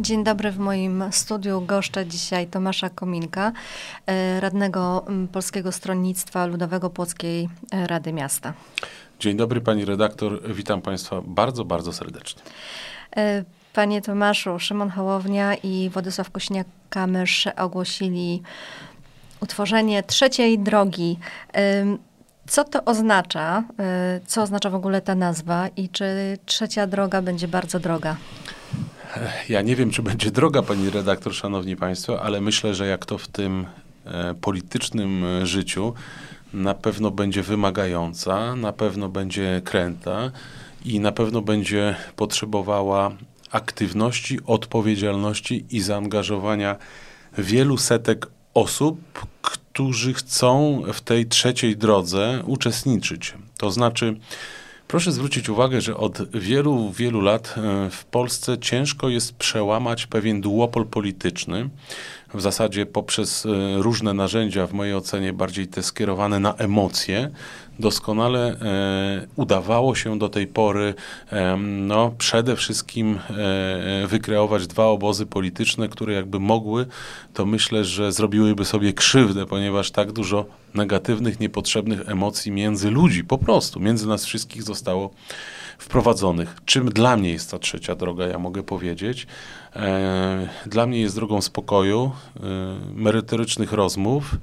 Dzień dobry, w moim studiu goszczę dzisiaj Tomasza Kominka, e, radnego Polskiego Stronnictwa Ludowego Płockiej e, Rady Miasta. Dzień dobry pani redaktor, witam państwa bardzo, bardzo serdecznie. E, panie Tomaszu, Szymon Hołownia i Władysław Kośniak-Kamysz ogłosili utworzenie trzeciej drogi. Co to oznacza? Co oznacza w ogóle ta nazwa i czy trzecia droga będzie bardzo droga? Ja nie wiem, czy będzie droga, pani redaktor, szanowni państwo, ale myślę, że jak to w tym e, politycznym e, życiu, na pewno będzie wymagająca, na pewno będzie kręta i na pewno będzie potrzebowała aktywności, odpowiedzialności i zaangażowania wielu setek osób, którzy chcą w tej trzeciej drodze uczestniczyć. To znaczy, Proszę zwrócić uwagę, że od wielu, wielu lat e, w Polsce ciężko jest przełamać pewien duopol polityczny, w zasadzie poprzez e, różne narzędzia, w mojej ocenie bardziej te skierowane na emocje, doskonale e, udawało się do tej pory e, no, przede wszystkim e, wykreować dwa obozy polityczne, które jakby mogły, to myślę, że zrobiłyby sobie krzywdę, ponieważ tak dużo negatywnych, niepotrzebnych emocji między ludzi, po prostu, między nas wszystkich zostało wprowadzonych. Czym dla mnie jest ta trzecia droga, ja mogę powiedzieć. E, dla mnie jest drogą spokoju, e, merytorycznych rozmów,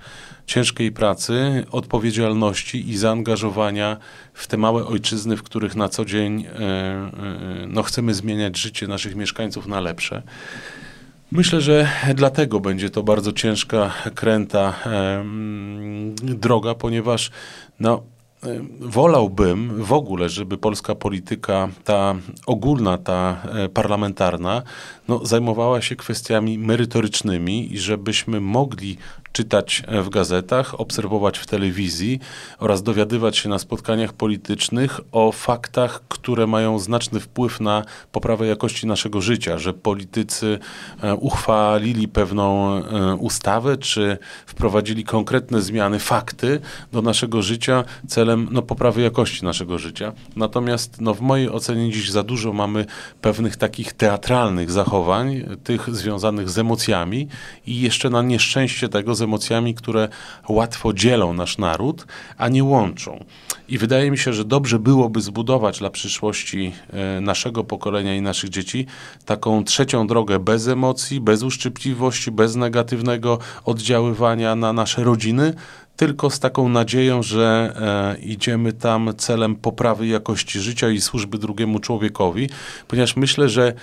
ciężkiej pracy, odpowiedzialności i zaangażowania w te małe ojczyzny, w których na co dzień e, no, chcemy zmieniać życie naszych mieszkańców na lepsze. Myślę, że dlatego będzie to bardzo ciężka, kręta droga, ponieważ no, wolałbym w ogóle, żeby polska polityka, ta ogólna, ta e, parlamentarna, no, zajmowała się kwestiami merytorycznymi i żebyśmy mogli czytać w gazetach, obserwować w telewizji oraz dowiadywać się na spotkaniach politycznych o faktach, które mają znaczny wpływ na poprawę jakości naszego życia, że politycy e, uchwalili pewną e, ustawę, czy wprowadzili konkretne zmiany, fakty do naszego życia celem no, poprawy jakości naszego życia. Natomiast no, w mojej ocenie dziś za dużo mamy pewnych takich teatralnych zachowań, tych związanych z emocjami i jeszcze na nieszczęście tego emocjami, które łatwo dzielą nasz naród, a nie łączą. I wydaje mi się, że dobrze byłoby zbudować dla przyszłości e, naszego pokolenia i naszych dzieci taką trzecią drogę bez emocji, bez uszczypliwości, bez negatywnego oddziaływania na nasze rodziny, tylko z taką nadzieją, że e, idziemy tam celem poprawy jakości życia i służby drugiemu człowiekowi, ponieważ myślę, że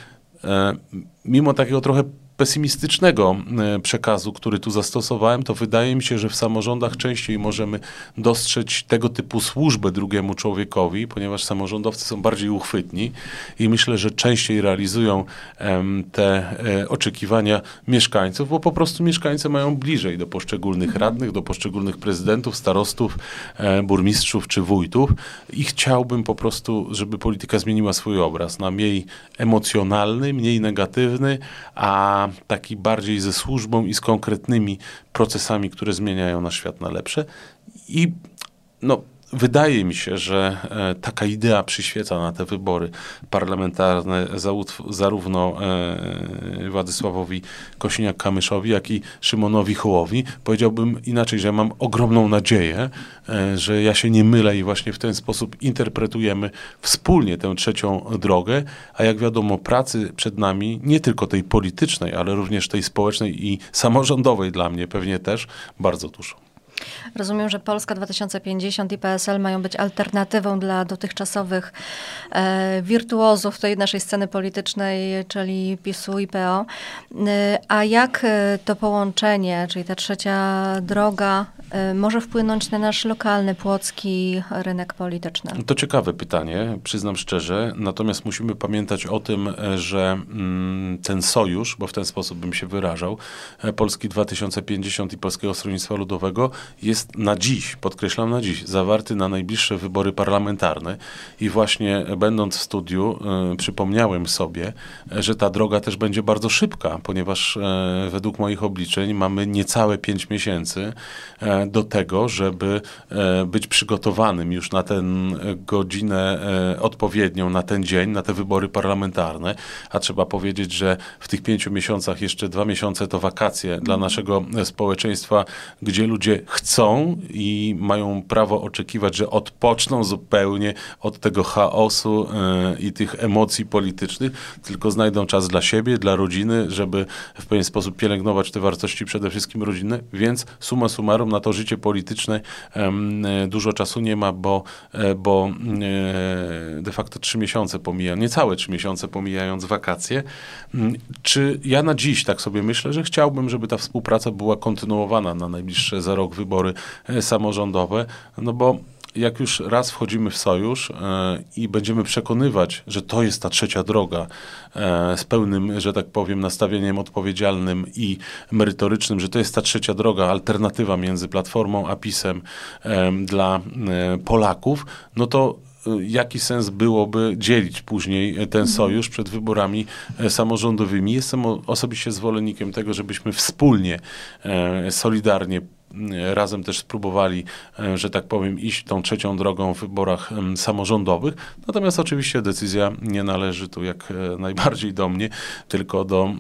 e, mimo takiego trochę pesymistycznego e, przekazu, który tu zastosowałem, to wydaje mi się, że w samorządach częściej możemy dostrzec tego typu służbę drugiemu człowiekowi, ponieważ samorządowcy są bardziej uchwytni i myślę, że częściej realizują te e, oczekiwania mieszkańców, bo po prostu mieszkańcy mają bliżej do poszczególnych mhm. radnych, do poszczególnych prezydentów, starostów, e, burmistrzów czy wójtów i chciałbym po prostu, żeby polityka zmieniła swój obraz na mniej emocjonalny, mniej negatywny, a taki bardziej ze służbą i z konkretnymi procesami, które zmieniają nasz świat na lepsze. I no, wydaje mi się, że e, taka idea przyświeca na te wybory parlamentarne zarówno e, Władysławowi Kosiniak-Kamyszowi, jak i Szymonowi Hołowi. Powiedziałbym inaczej, że mam ogromną nadzieję, e, że ja się nie mylę i właśnie w ten sposób interpretujemy wspólnie tę trzecią drogę, a jak wiadomo pracy przed nami, nie tylko tej politycznej, ale również tej społecznej i samorządowej dla mnie pewnie też bardzo dużo. Rozumiem, że Polska 2050 i PSL mają być alternatywą dla dotychczasowych e, wirtuozów tej naszej sceny politycznej, czyli PiSu i PO. E, a jak e, to połączenie, czyli ta trzecia droga, e, może wpłynąć na nasz lokalny, płocki rynek polityczny? To ciekawe pytanie, przyznam szczerze. Natomiast musimy pamiętać o tym, że mm, ten sojusz, bo w ten sposób bym się wyrażał, Polski 2050 i Polskiego Stronnictwa Ludowego jest na dziś, podkreślam na dziś, zawarty na najbliższe wybory parlamentarne i właśnie będąc w studiu y, przypomniałem sobie, że ta droga też będzie bardzo szybka, ponieważ y, według moich obliczeń mamy niecałe pięć miesięcy y, do tego, żeby być przygotowanym już na tę godzinę odpowiednią, na ten dzień, na te wybory parlamentarne. A trzeba powiedzieć, że w tych pięciu miesiącach jeszcze dwa miesiące to wakacje dla naszego społeczeństwa, gdzie ludzie chcą i mają prawo oczekiwać, że odpoczną zupełnie od tego chaosu i tych emocji politycznych, tylko znajdą czas dla siebie, dla rodziny, żeby w pewien sposób pielęgnować te wartości przede wszystkim rodzinne, więc summa summarum na to życie polityczne dużo czasu nie ma, bo, e, bo e, de facto trzy miesiące pomijają, niecałe trzy miesiące pomijając wakacje. Mm, czy ja na dziś tak sobie myślę, że chciałbym, żeby ta współpraca była kontynuowana na najbliższe za rok wybory e, samorządowe, no bo jak już raz wchodzimy w sojusz e, i będziemy przekonywać, że to jest ta trzecia droga e, z pełnym, że tak powiem, nastawieniem odpowiedzialnym i merytorycznym, że to jest ta trzecia droga, alternatywa między Platformą a PiSem dla Polaków, no to jaki sens byłoby dzielić później ten mhm. sojusz przed wyborami samorządowymi. Jestem osobiście zwolennikiem tego, żebyśmy wspólnie, solidarnie razem też spróbowali, e, że tak powiem, iść tą trzecią drogą w wyborach samorządowych. Natomiast oczywiście decyzja nie należy tu jak e, najbardziej do mnie, tylko do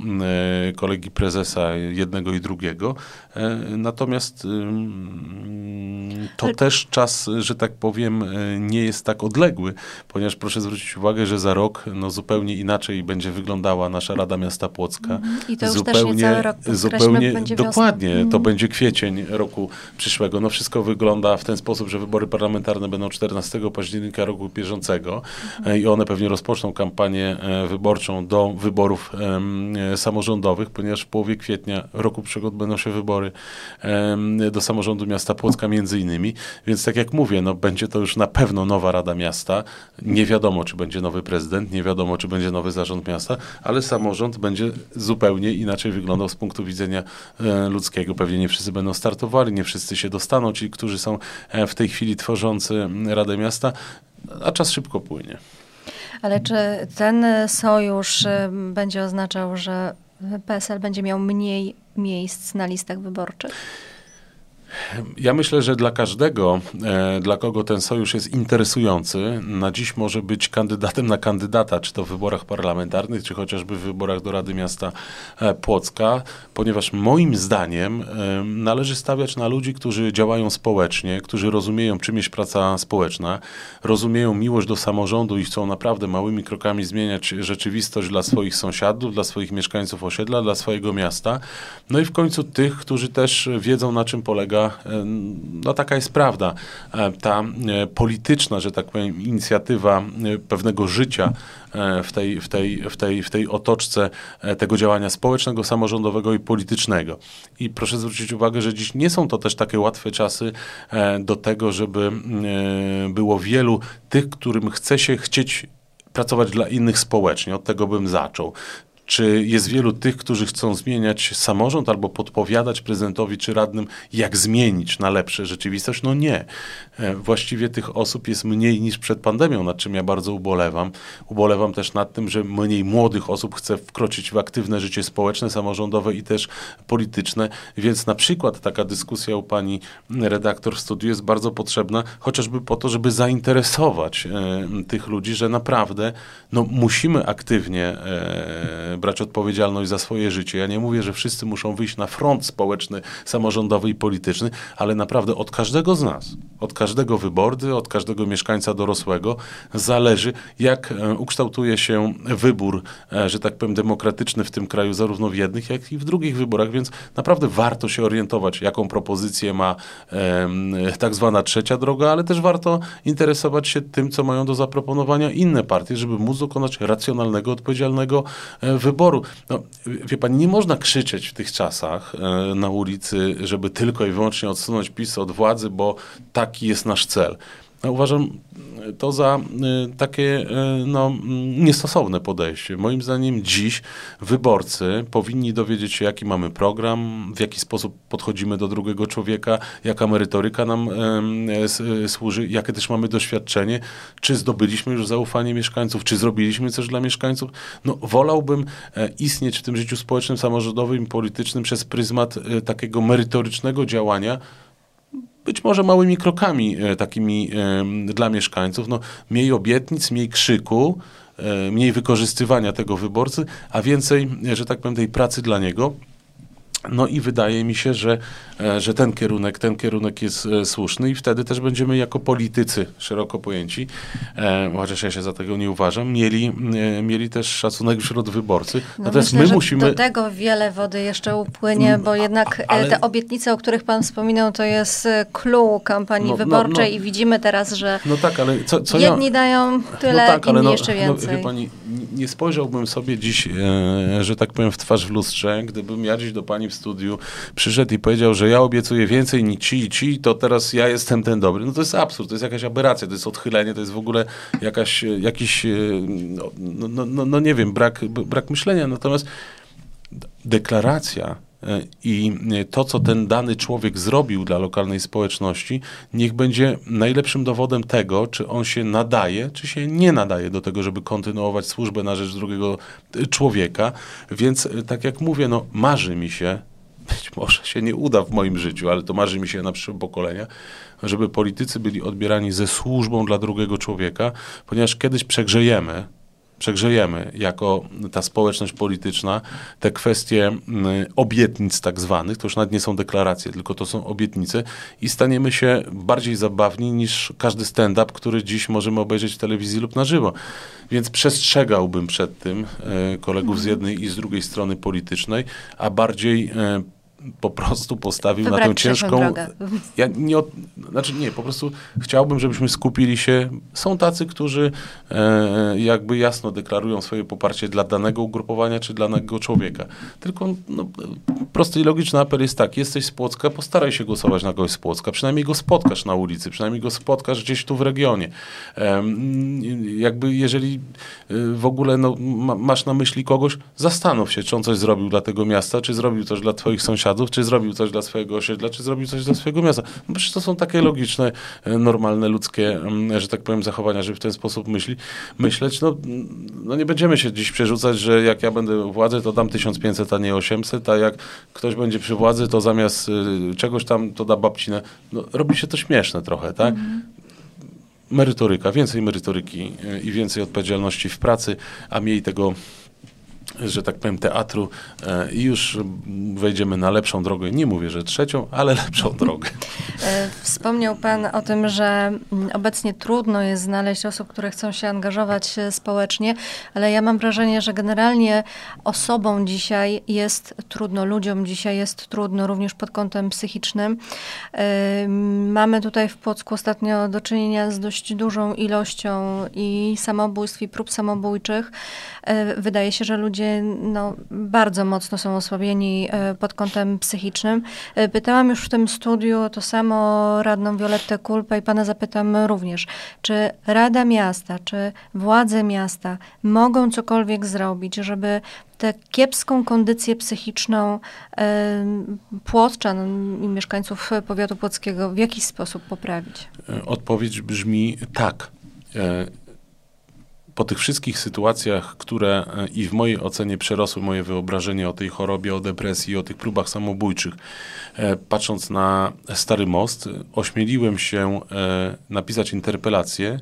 e, kolegi prezesa jednego i drugiego. Natomiast to też czas, że tak powiem, nie jest tak odległy, ponieważ proszę zwrócić uwagę, że za rok no, zupełnie inaczej będzie wyglądała nasza Rada Miasta Płocka. Mhm. I to już zupełnie, też nie cały rok zupełnie, będzie Dokładnie, wiosna. to mhm. będzie kwiecień roku przyszłego. No wszystko wygląda w ten sposób, że wybory parlamentarne będą 14 października roku bieżącego mhm. i one pewnie rozpoczną kampanię e, wyborczą do wyborów e, samorządowych, ponieważ w połowie kwietnia roku przyszłego będą się wybory do samorządu miasta Płocka między innymi. Więc tak jak mówię, no będzie to już na pewno nowa Rada Miasta. Nie wiadomo, czy będzie nowy prezydent, nie wiadomo, czy będzie nowy zarząd miasta, ale samorząd będzie zupełnie inaczej wyglądał z punktu widzenia e, ludzkiego. Pewnie nie wszyscy będą startowali nie wszyscy się dostaną, ci, którzy są e, w tej chwili tworzący Radę Miasta, a czas szybko płynie. Ale czy ten sojusz e, będzie oznaczał, że PSL będzie miał mniej miejsc na listach wyborczych? Ja myślę, że dla każdego, e, dla kogo ten sojusz jest interesujący, na dziś może być kandydatem na kandydata, czy to w wyborach parlamentarnych, czy chociażby w wyborach do Rady Miasta e, Płocka, ponieważ moim zdaniem e, należy stawiać na ludzi, którzy działają społecznie, którzy rozumieją, czym jest praca społeczna, rozumieją miłość do samorządu i chcą naprawdę małymi krokami zmieniać rzeczywistość dla swoich sąsiadów, dla swoich mieszkańców osiedla, dla swojego miasta. No i w końcu tych, którzy też wiedzą, na czym polega no taka jest prawda. E, ta e, polityczna, że tak powiem, inicjatywa e, pewnego życia w tej, w tej, w tej, w tej otoczce tego działania społecznego, samorządowego i politycznego. I proszę zwrócić uwagę, że dziś nie są to też takie łatwe czasy do tego, żeby było wielu tych, którym chce się chcieć pracować dla innych społecznie. Od tego bym zaczął. Czy jest wielu tych, którzy chcą zmieniać samorząd albo podpowiadać prezydentowi czy radnym, jak zmienić na lepsze rzeczywistość? No nie. E, właściwie tych osób jest mniej niż przed pandemią, nad czym ja bardzo ubolewam. Ubolewam też nad tym, że mniej młodych osób chce wkroczyć w aktywne życie społeczne, samorządowe i też polityczne. Więc na przykład taka dyskusja u pani redaktor w studiu jest bardzo potrzebna, chociażby po to, żeby zainteresować e, tych ludzi, że naprawdę no, musimy aktywnie e, brać odpowiedzialność za swoje życie. Ja nie mówię, że wszyscy muszą wyjść na front społeczny, samorządowy i polityczny, ale naprawdę od każdego z nas, od każdego wyborcy, od każdego mieszkańca dorosłego zależy, jak e, ukształtuje się wybór, e, że tak powiem, demokratyczny w tym kraju, zarówno w jednych, jak i w drugich wyborach, więc naprawdę warto się orientować, jaką propozycję ma e, tak zwana trzecia droga, ale też warto interesować się tym, co mają do zaproponowania inne partie, żeby móc dokonać racjonalnego, odpowiedzialnego wyboru wyboru. No, wie pani, nie można krzyczeć w tych czasach e, na ulicy, żeby tylko i wyłącznie odsunąć PiS od władzy, bo taki jest nasz cel. Uważam to za y, takie y, no, niestosowne podejście. Moim zdaniem dziś wyborcy powinni dowiedzieć się, jaki mamy program, w jaki sposób podchodzimy do drugiego człowieka, jaka merytoryka nam służy, jakie też mamy doświadczenie, czy zdobyliśmy już zaufanie mieszkańców, czy zrobiliśmy coś dla mieszkańców. No, wolałbym e, istnieć w tym życiu społecznym, samorządowym i politycznym przez pryzmat e, takiego merytorycznego działania, być może małymi krokami takimi dla mieszkańców. No, mniej obietnic, mniej krzyku, mniej wykorzystywania tego wyborcy, a więcej, że tak powiem, tej pracy dla niego. No i wydaje mi się, że, e, że ten kierunek, ten kierunek jest e, słuszny i wtedy też będziemy jako politycy, szeroko pojęci, e, chociaż ja się za tego nie uważam, mieli, mieli też szacunek wśród wyborcy. No Natomiast myślę, my musimy... do tego wiele wody jeszcze upłynie, mm, bo jednak Ale... te obietnice, o których pan wspominał, to jest clue kampanii no, no wyborczej no, no. i widzimy teraz, że no tak, ale co, co jedni ja... dają tyle, no tak, inni no, jeszcze więcej. wie pani, nie spojrzałbym sobie dziś, że tak powiem, w twarz w lustrze, gdybym ja dziś do pani w studiu przyszedł i powiedział, że ja obiecuję więcej niż ci i ci, to teraz ja jestem ten dobry. No to jest absurd, to jest jakaś aberracja, to jest odchylenie, to jest w ogóle jakaś, jakiś, e, no, no, no, no nie wiem, brak, brak myślenia. Natomiast deklaracja E, i e, to, co ten dany człowiek zrobił dla lokalnej społeczności, niech będzie najlepszym dowodem tego, czy on się nadaje, czy się nie nadaje do tego, żeby kontynuować służbę na rzecz drugiego e, człowieka. Więc, tak jak mówię, no, marzy mi się, być może się nie uda w moim życiu, ale to marzy mi się na przyszłe pokolenia, żeby politycy byli odbierani ze służbą dla drugiego człowieka, ponieważ kiedyś przegrzejemy, przegrzejemy jako ta społeczność polityczna te kwestie mm, obietnic tak zwanych, to już nawet nie są deklaracje, tylko to są obietnice. I staniemy się bardziej zabawni niż każdy stand-up, który dziś możemy obejrzeć w telewizji lub na żywo. Więc przestrzegałbym przed tym e, kolegów z jednej i z drugiej strony politycznej, a bardziej e, po prostu postawił Wybrać na tę ciężką. Ja nie, znaczy nie, po prostu chciałbym, żebyśmy skupili się. Są tacy, którzy e, jakby jasno deklarują swoje poparcie dla danego ugrupowania czy dla danego człowieka. Tylko no, prosty i logiczny apel jest tak: jesteś z Płocka, postaraj się głosować na kogoś z Płocka. Przynajmniej go spotkasz na ulicy, przynajmniej go spotkasz gdzieś tu w regionie. E, jakby jeżeli e, w ogóle no, ma, masz na myśli kogoś, zastanów się, czy on coś zrobił dla tego miasta, czy zrobił coś dla twoich sąsiadów sąsiadów, czy zrobił coś dla swojego osiedla, czy zrobił coś dla swojego miasta. No przecież to są takie logiczne, e, normalne, ludzkie, mm, że tak powiem, zachowania, żeby w ten sposób myśli, myśleć. No, no nie będziemy się dziś przerzucać, że jak ja będę władzy, to dam 1500, a nie 800, a jak ktoś będzie przy władzy, to zamiast y, czegoś tam, to da babcinę. No, robi się to śmieszne trochę, tak? Mhm merytoryka, więcej merytoryki y, i więcej odpowiedzialności w pracy, a mniej tego że tak powiem, teatru e, i już wejdziemy na lepszą drogę. Nie mówię, że trzecią, ale lepszą drogę. E, wspomniał Pan o tym, że mm, obecnie trudno jest znaleźć osób, które chcą się angażować e, społecznie, ale ja mam wrażenie, że generalnie osobom dzisiaj jest trudno, ludziom dzisiaj jest trudno, również pod kątem psychicznym. Mamy tutaj w Płocku ostatnio do czynienia z dość dużą ilością i samobójstw, i prób samobójczych. Wydaje się, że ludzie no, bardzo mocno są osłabieni e, pod kątem psychicznym. E, pytałam już w tym studiu to samo radną Violettę Kulpę i pana zapytam również, czy Rada Miasta, czy władze miasta mogą cokolwiek zrobić, żeby tę kiepską kondycję psychiczną e, płotczan i mieszkańców powiatu płockiego w jakiś sposób poprawić? Odpowiedź brzmi tak po tych wszystkich sytuacjach, które e, i w mojej ocenie przerosły moje wyobrażenie o tej chorobie, o depresji, o tych próbach samobójczych, e, patrząc na Stary Most, ośmieliłem się e, napisać interpelację,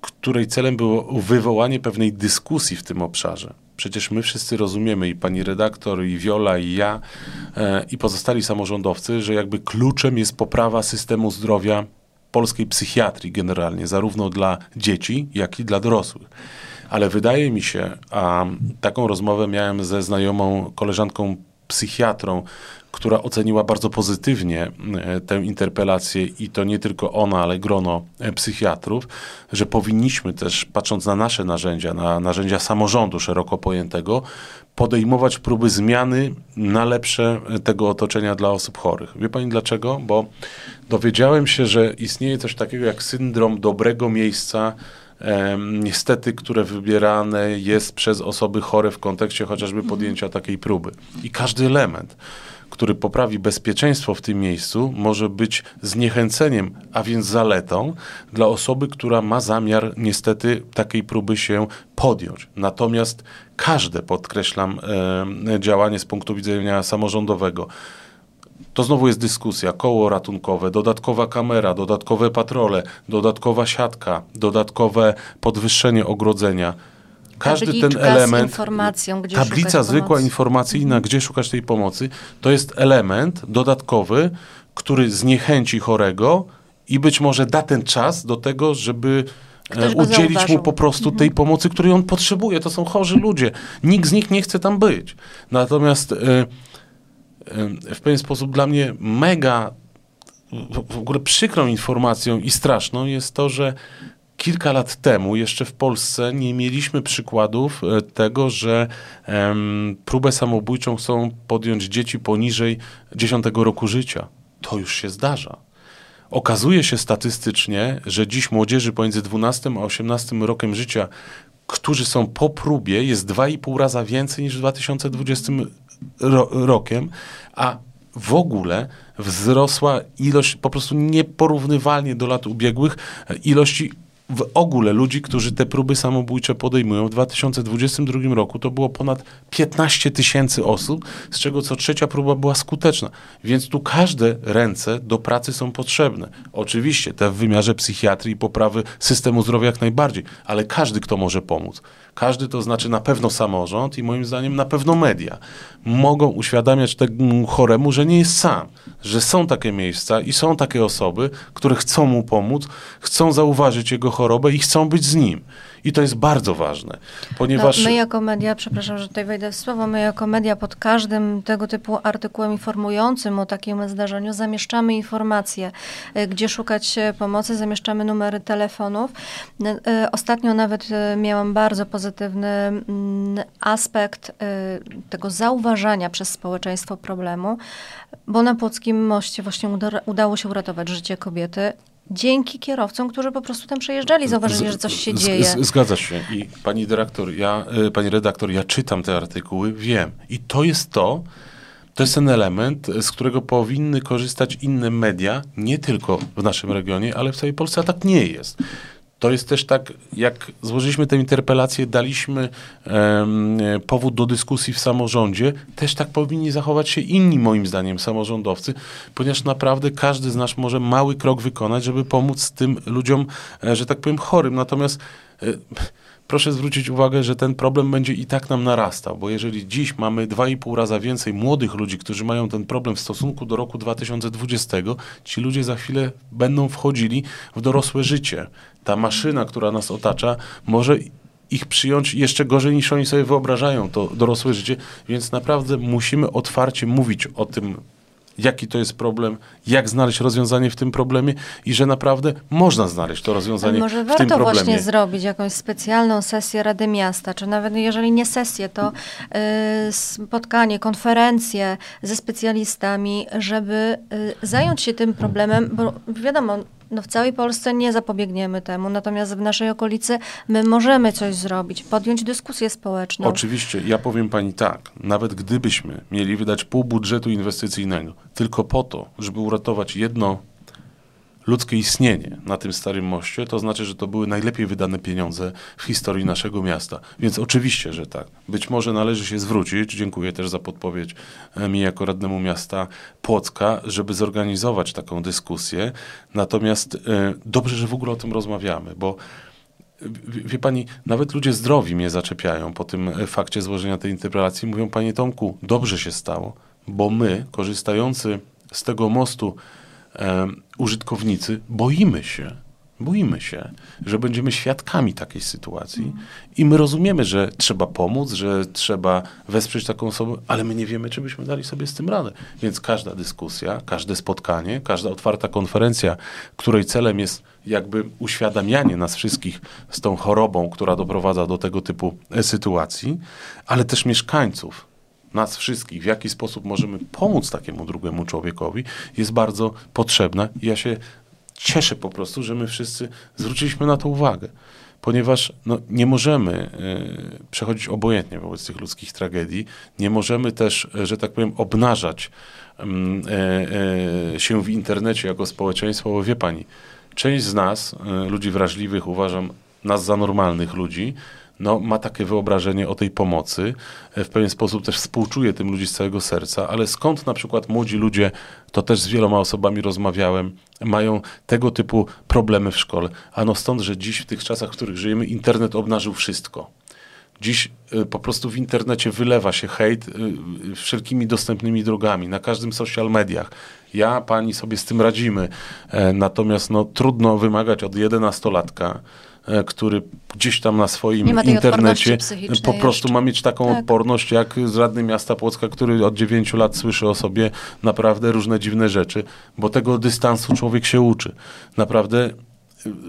której celem było wywołanie pewnej dyskusji w tym obszarze. Przecież my wszyscy rozumiemy, i pani redaktor, i Wiola, i ja, i pozostali samorządowcy, że jakby kluczem jest poprawa systemu zdrowia polskiej psychiatrii generalnie, zarówno dla dzieci, jak i dla dorosłych. Ale wydaje mi się, a taką rozmowę miałem ze znajomą koleżanką psychiatrą, która oceniła bardzo pozytywnie e, tę interpelację i to nie tylko ona, ale grono e, psychiatrów, że powinniśmy też, patrząc na nasze narzędzia, na narzędzia samorządu szeroko pojętego, podejmować próby zmiany na lepsze e, tego otoczenia dla osób chorych. Wie pani dlaczego? Bo dowiedziałem się, że istnieje coś takiego jak syndrom dobrego miejsca, niestety, które wybierane jest przez osoby chore w kontekście chociażby podjęcia takiej próby. I każdy element który poprawi bezpieczeństwo w tym miejscu, może być zniechęceniem, a więc zaletą dla osoby, która ma zamiar niestety takiej próby się podjąć. Natomiast każde, podkreślam, e, działanie z punktu widzenia samorządowego, to znowu jest dyskusja, koło ratunkowe, dodatkowa kamera, dodatkowe patrole, dodatkowa siatka, dodatkowe podwyższenie ogrodzenia. Każdy ten element, tablica zwykła pomocy. informacyjna, gdzie szukać tej pomocy, to jest element dodatkowy, który zniechęci chorego i być może da ten czas do tego, żeby e, Ktoś udzielić mu po prostu tej pomocy, której on potrzebuje. To są chorzy ludzie. Nikt z nich nie chce tam być. Natomiast e, e, w pewien sposób dla mnie mega w, w ogóle przykrą informacją i straszną jest to, że kilka lat temu jeszcze w Polsce nie mieliśmy przykładów e, tego, że em, próbę samobójczą chcą podjąć dzieci poniżej 10 roku życia. To już się zdarza. Okazuje się statystycznie, że dziś młodzieży pomiędzy 12 a 18 rokiem życia, którzy są po próbie, jest 2,5 raza więcej niż w 2020 ro rokiem, a w ogóle wzrosła ilość, po prostu nieporównywalnie do lat ubiegłych, e, ilości w ogóle ludzi, którzy te próby samobójcze podejmują. W 2022 roku to było ponad 15 tysięcy osób, z czego co trzecia próba była skuteczna. Więc tu każde ręce do pracy są potrzebne. Oczywiście te w wymiarze psychiatrii i poprawy systemu zdrowia jak najbardziej, ale każdy, kto może pomóc. Każdy to znaczy na pewno samorząd i moim zdaniem na pewno media. Mogą uświadamiać temu choremu, że nie jest sam, że są takie miejsca i są takie osoby, które chcą mu pomóc, chcą zauważyć jego chorobę i chcą być z nim. I to jest bardzo ważne, ponieważ... No, my jako media, przepraszam, że tutaj wejdę w słowo, my jako media pod każdym tego typu artykułem informującym o takim zdarzeniu zamieszczamy informacje, y, gdzie szukać e, pomocy, zamieszczamy numery telefonów. Y, Ostatnio nawet y, miałam bardzo pozytywny mm, aspekt y, tego zauważania przez społeczeństwo problemu, bo na Płockim Moście właśnie uda- udało się uratować życie kobiety. Dzięki kierowcom, którzy po prostu tam przejeżdżali, zauważyli, że coś się z- dzieje. z- Zgadza się. I pani dyrektor, ja, y, pani redaktor, ja czytam te artykuły, wiem. I to jest to, to jest ten element, z którego powinny korzystać inne media, nie tylko w naszym regionie, ale w całej Polsce, a tak nie jest. To jest też tak, jak złożyliśmy tę interpelację, daliśmy e, powód do dyskusji w samorządzie, też tak powinni zachować się inni, moim zdaniem, samorządowcy, ponieważ naprawdę każdy z nas może mały krok wykonać, żeby pomóc tym ludziom, e, że tak powiem, chorym. Natomiast e, proszę zwrócić uwagę, że ten problem będzie i tak nam narastał, bo jeżeli dziś mamy 2,5 raza więcej młodych ludzi, którzy mają ten problem w stosunku do roku 2020, ci ludzie za chwilę będą wchodzili w dorosłe życie. Ta maszyna, która nas otacza, może ich przyjąć jeszcze gorzej niż oni sobie wyobrażają to dorosłe życie, więc naprawdę musimy otwarcie mówić o tym, jaki to jest problem, jak znaleźć rozwiązanie w tym problemie i że naprawdę można znaleźć to rozwiązanie może w tym warto problemie. właśnie zrobić jakąś specjalną sesję Rady Miasta, czy nawet jeżeli nie sesję, to y, spotkanie, konferencję ze specjalistami, żeby y, zająć się tym problemem, bo wiadomo, no w całej Polsce nie zapobiegniemy temu, natomiast w naszej okolicy my możemy coś zrobić, podjąć dyskusję społeczną. Oczywiście, ja powiem pani tak, nawet gdybyśmy mieli wydać pół budżetu inwestycyjnego tylko po to, żeby uratować jedno ludzkie istnienie na tym starym moście, to znaczy, że to były najlepiej wydane pieniądze w historii naszego miasta. Więc oczywiście, że tak. Być może należy się zwrócić, dziękuję też za podpowiedź e, mi jako radnemu miasta Płocka, żeby zorganizować taką dyskusję. Natomiast e, dobrze, że w ogóle o tym rozmawiamy, bo Wie, pani, nawet ludzie zdrowi mnie zaczepiają po tym e, fakcie złożenia tej interpelacji. Mówią, panie Tomku, dobrze się stało, bo my, korzystający z tego mostu użytkownicy, boimy się, boimy się, że będziemy świadkami takiej sytuacji i my rozumiemy, że trzeba pomóc, że trzeba wesprzeć taką osobę, ale my nie wiemy, czy byśmy dali sobie z tym radę. Więc każda dyskusja, każde spotkanie, każda otwarta konferencja, której celem jest jakby uświadamianie nas wszystkich z tą chorobą, która doprowadza do tego typu e, sytuacji, ale też mieszkańców, nas wszystkich, w jaki sposób możemy pomóc takiemu drugiemu człowiekowi, jest bardzo potrzebna. I ja się cieszę po prostu, że my wszyscy zwróciliśmy na to uwagę, ponieważ no, nie możemy e, przechodzić obojętnie wobec tych ludzkich tragedii, nie możemy też, e, że tak powiem, obnażać e, e, się w internecie jako społeczeństwo, bo wie pani, część z nas, ludzi wrażliwych, uważam nas za normalnych ludzi, no, ma takie wyobrażenie o tej pomocy, e, w pewien sposób też współczuje tym ludzi z całego serca, ale skąd na przykład młodzi ludzie, to też z wieloma osobami rozmawiałem, mają tego typu problemy w szkole? Ano stąd, że dziś w tych czasach, w których żyjemy, internet obnażył wszystko. Dziś y, po prostu w internecie wylewa się hejt y, wszelkimi dostępnymi drogami, na każdym social mediach. Ja, pani sobie z tym radzimy. E, natomiast no, trudno wymagać od jedenastolatka, e, który gdzieś tam na swoim internecie po prostu jeszcze. ma mieć taką tak. odporność jak z radny miasta Płocka, który od 9 lat słyszy o sobie naprawdę różne dziwne rzeczy, bo tego dystansu człowiek się uczy. Naprawdę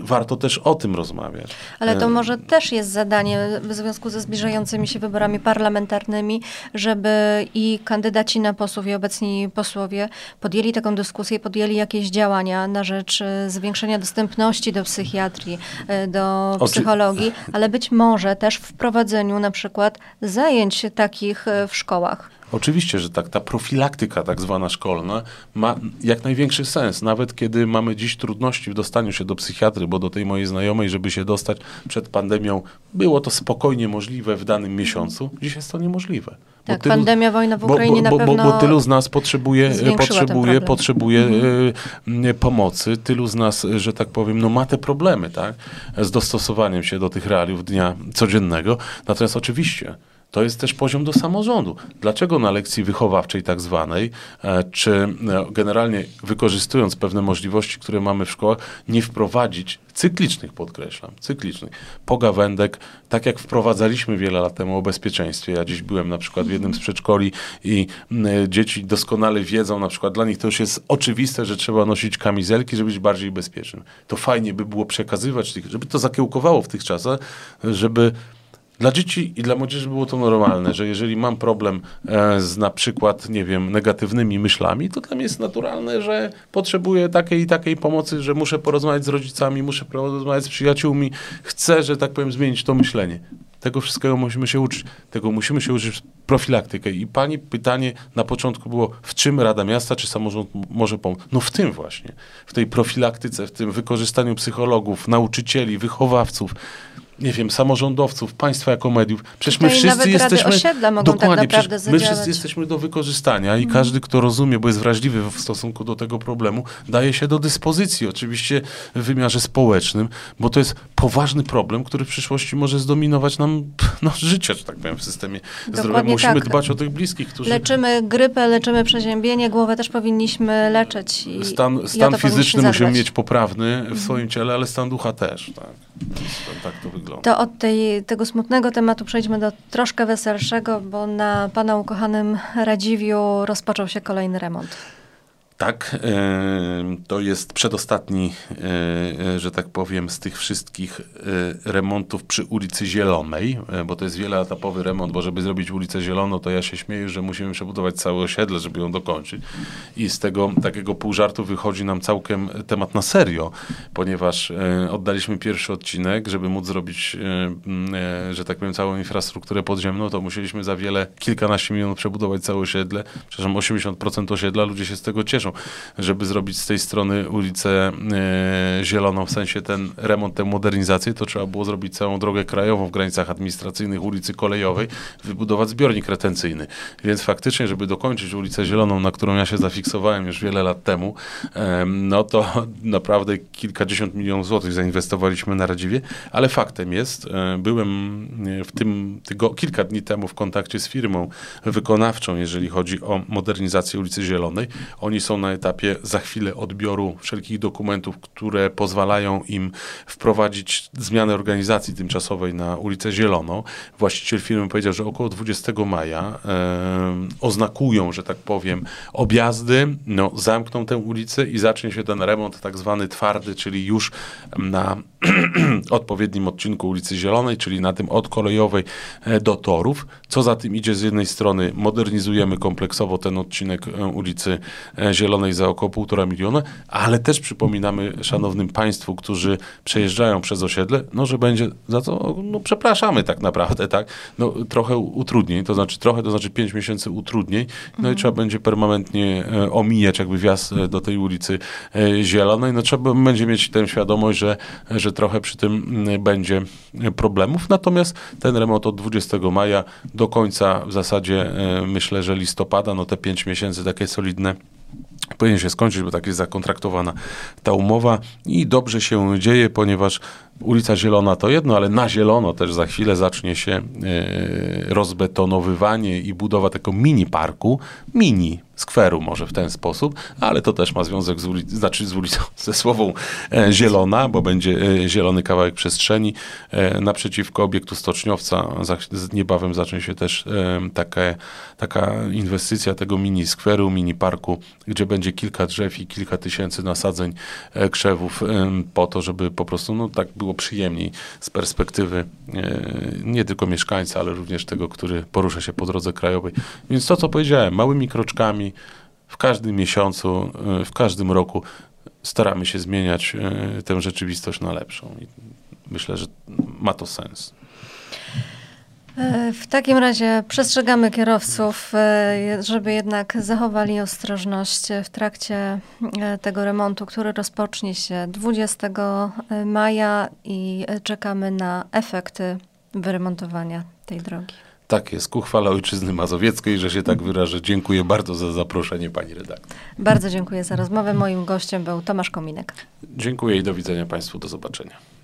warto też o tym rozmawiać. Ale to może też jest zadanie w związku ze zbliżającymi się wyborami parlamentarnymi, żeby i kandydaci na posłów i obecni posłowie podjęli taką dyskusję, podjęli jakieś działania na rzecz e, zwiększenia dostępności do psychiatrii, e, do psychologii, ale być może też wprowadzeniu na przykład zajęć takich e, w szkołach. Oczywiście, że tak. Ta profilaktyka tak zwana szkolna ma jak największy sens. Nawet kiedy mamy dziś trudności w dostaniu się do psychiatry, bo do tej mojej znajomej, żeby się dostać przed pandemią, było to spokojnie możliwe w danym miesiącu. Dziś jest to niemożliwe. Tak, tylu, pandemia, wojna w Ukrainie bo, bo, na pewno Bo, bo tylu z nas potrzebuje, potrzebuje, potrzebuje mhm. y, pomocy. Tylu z nas, że tak powiem, no ma te problemy, tak? Z dostosowaniem się do tych realiów dnia codziennego. Natomiast oczywiście to jest też poziom do samorządu. Dlaczego na lekcji wychowawczej tak zwanej, e, czy e, generalnie wykorzystując pewne możliwości, które mamy w szkołach, nie wprowadzić cyklicznych, podkreślam, cyklicznych, pogawędek, tak jak wprowadzaliśmy wiele lat temu o bezpieczeństwie. Ja dziś byłem na przykład w jednym z przedszkoli i e, dzieci doskonale wiedzą, na przykład dla nich to już jest oczywiste, że trzeba nosić kamizelki, żeby być bardziej bezpiecznym. To fajnie by było przekazywać, żeby to zakiełkowało w tych czasach, żeby dla dzieci i dla młodzieży było to normalne, że jeżeli mam problem e, z na przykład, nie wiem, negatywnymi myślami, to dla mnie jest naturalne, że potrzebuję takiej i takiej pomocy, że muszę porozmawiać z rodzicami, muszę porozmawiać z przyjaciółmi, chcę, że tak powiem, zmienić to myślenie. Tego wszystkiego musimy się uczyć. Tego musimy się uczyć profilaktykę. I pani pytanie na początku było, w czym Rada Miasta czy samorząd może pomóc? No w tym właśnie. W tej profilaktyce, w tym wykorzystaniu psychologów, nauczycieli, wychowawców, nie wiem, samorządowców, państwa jako mediów. Przecież my wszyscy jesteśmy. Tak dokładnie, tak my wszyscy jesteśmy do wykorzystania i mm. każdy, kto rozumie, bo jest wrażliwy w stosunku do tego problemu, daje się do dyspozycji, oczywiście w wymiarze społecznym, bo to jest poważny problem, który w przyszłości może zdominować nam no, życie, że tak powiem, w systemie zdrowia. Musimy tak. dbać o tych bliskich, którzy. Leczymy grypę, leczymy przeziębienie, głowę też powinniśmy leczyć. I, stan stan fizyczny musimy mieć poprawny w mm. swoim ciele, ale stan ducha też. Tak, tak to wygląda wygląda. To od tej, tego smutnego tematu przejdźmy do troszkę weselszego, bo na pana ukochanym Radziwiu rozpoczął się kolejny remont. Tak, to jest przedostatni, e, e, że tak powiem, z tych wszystkich e, remontów przy ulicy Zielonej, bo to jest wieloetapowy remont, bo żeby zrobić ulicę Zieloną, to ja się śmieję, że musimy przebudować całe osiedle, żeby ją dokończyć. I z tego takiego pół żartu wychodzi nam całkiem temat na serio, ponieważ oddaliśmy pierwszy odcinek, żeby móc zrobić, że tak powiem, całą infrastrukturę podziemną, to musieliśmy za wiele, kilkanaście milionów przebudować całe osiedle. Przepraszam, 80% osiedla, ludzie się z tego cieszą żeby zrobić z tej strony ulicę e, zieloną, w sensie ten remont, tę modernizację, to trzeba było zrobić całą drogę krajową w granicach administracyjnych ulicy Kolejowej, wybudować zbiornik retencyjny. Więc faktycznie, żeby dokończyć ulicę Zieloną, na którą ja się zafiksowałem już wiele lat temu, no to naprawdę kilkadziesiąt milionów złotych zainwestowaliśmy na Radziwie, ale faktem jest, e, byłem e, w tym tygo, kilka dni temu w kontakcie z firmą wykonawczą, jeżeli chodzi o modernizację ulicy Zielonej. Oni są na etapie za chwilę odbioru wszelkich dokumentów, które pozwalają im wprowadzić zmianę organizacji tymczasowej na ulicę Zieloną. Właściciel firmy powiedział, że około 20 maja oznakują, że tak powiem, objazdy, no, zamkną tę ulicę i zacznie się ten remont tak zwany twardy, czyli już na odpowiednim odcinku ulicy Zielonej, czyli na tym od kolejowej e, do torów. Co za tym idzie, z jednej strony modernizujemy kompleksowo ten odcinek e, ulicy Zielonej, Zielonej za około półtora miliona, ale też przypominamy szanownym Państwu, którzy przejeżdżają przez osiedle, no, że będzie za to, no przepraszamy tak naprawdę, tak, no trochę utrudnień, to znaczy trochę, to znaczy pięć miesięcy utrudnień, no mhm. i trzeba będzie permanentnie e, omijać jakby wjazd e, do tej ulicy e, Zielonej, no trzeba będzie mieć tę świadomość, że, że trochę przy tym mm, będzie problemów. Natomiast ten remont od 20 maja do końca w zasadzie e, myślę, że listopada, no te 5 miesięcy takie solidne powinien się skończyć, bo tak jest zakontraktowana ta umowa i dobrze się dzieje, ponieważ ulica Zielona to jedno, ale na zielono też za chwilę zacznie się e, rozbetonowywanie i budowa tego mini parku, mini skweru może w ten sposób, ale to też ma związek z, ulic, znaczy z ulicą, ze słową e, zielona, bo będzie e, zielony kawałek przestrzeni. Naprzeciwko obiektu stoczniowca niebawem zacznie się też taka, taka inwestycja tego mini skweru, mini parku, gdzie będzie kilka drzew i kilka tysięcy nasadzeń krzewów po to, żeby po prostu no, tak było przyjemniej z perspektywy nie tylko mieszkańca, ale również tego, który porusza się po drodze krajowej. Więc to, co powiedziałem, małymi kroczkami, w każdym miesiącu, e, w każdym roku staramy się zmieniać e, tę rzeczywistość na lepszą. I myślę, że ma to sens. E, w takim razie przestrzegamy kierowców, żeby jednak zachowali ostrożność w trakcie tego remontu, który rozpocznie się 20 maja i czekamy na efekty wyremontowania tej drogi. Tak jest, ku chwale Ojczyzny Mazowieckiej, że się tak wyrażę. Dziękuję bardzo za zaproszenie pani redaktor. Bardzo dziękuję za rozmowę. Moim gościem był Tomasz Kominek. Dziękuję i do widzenia Państwu. Do zobaczenia.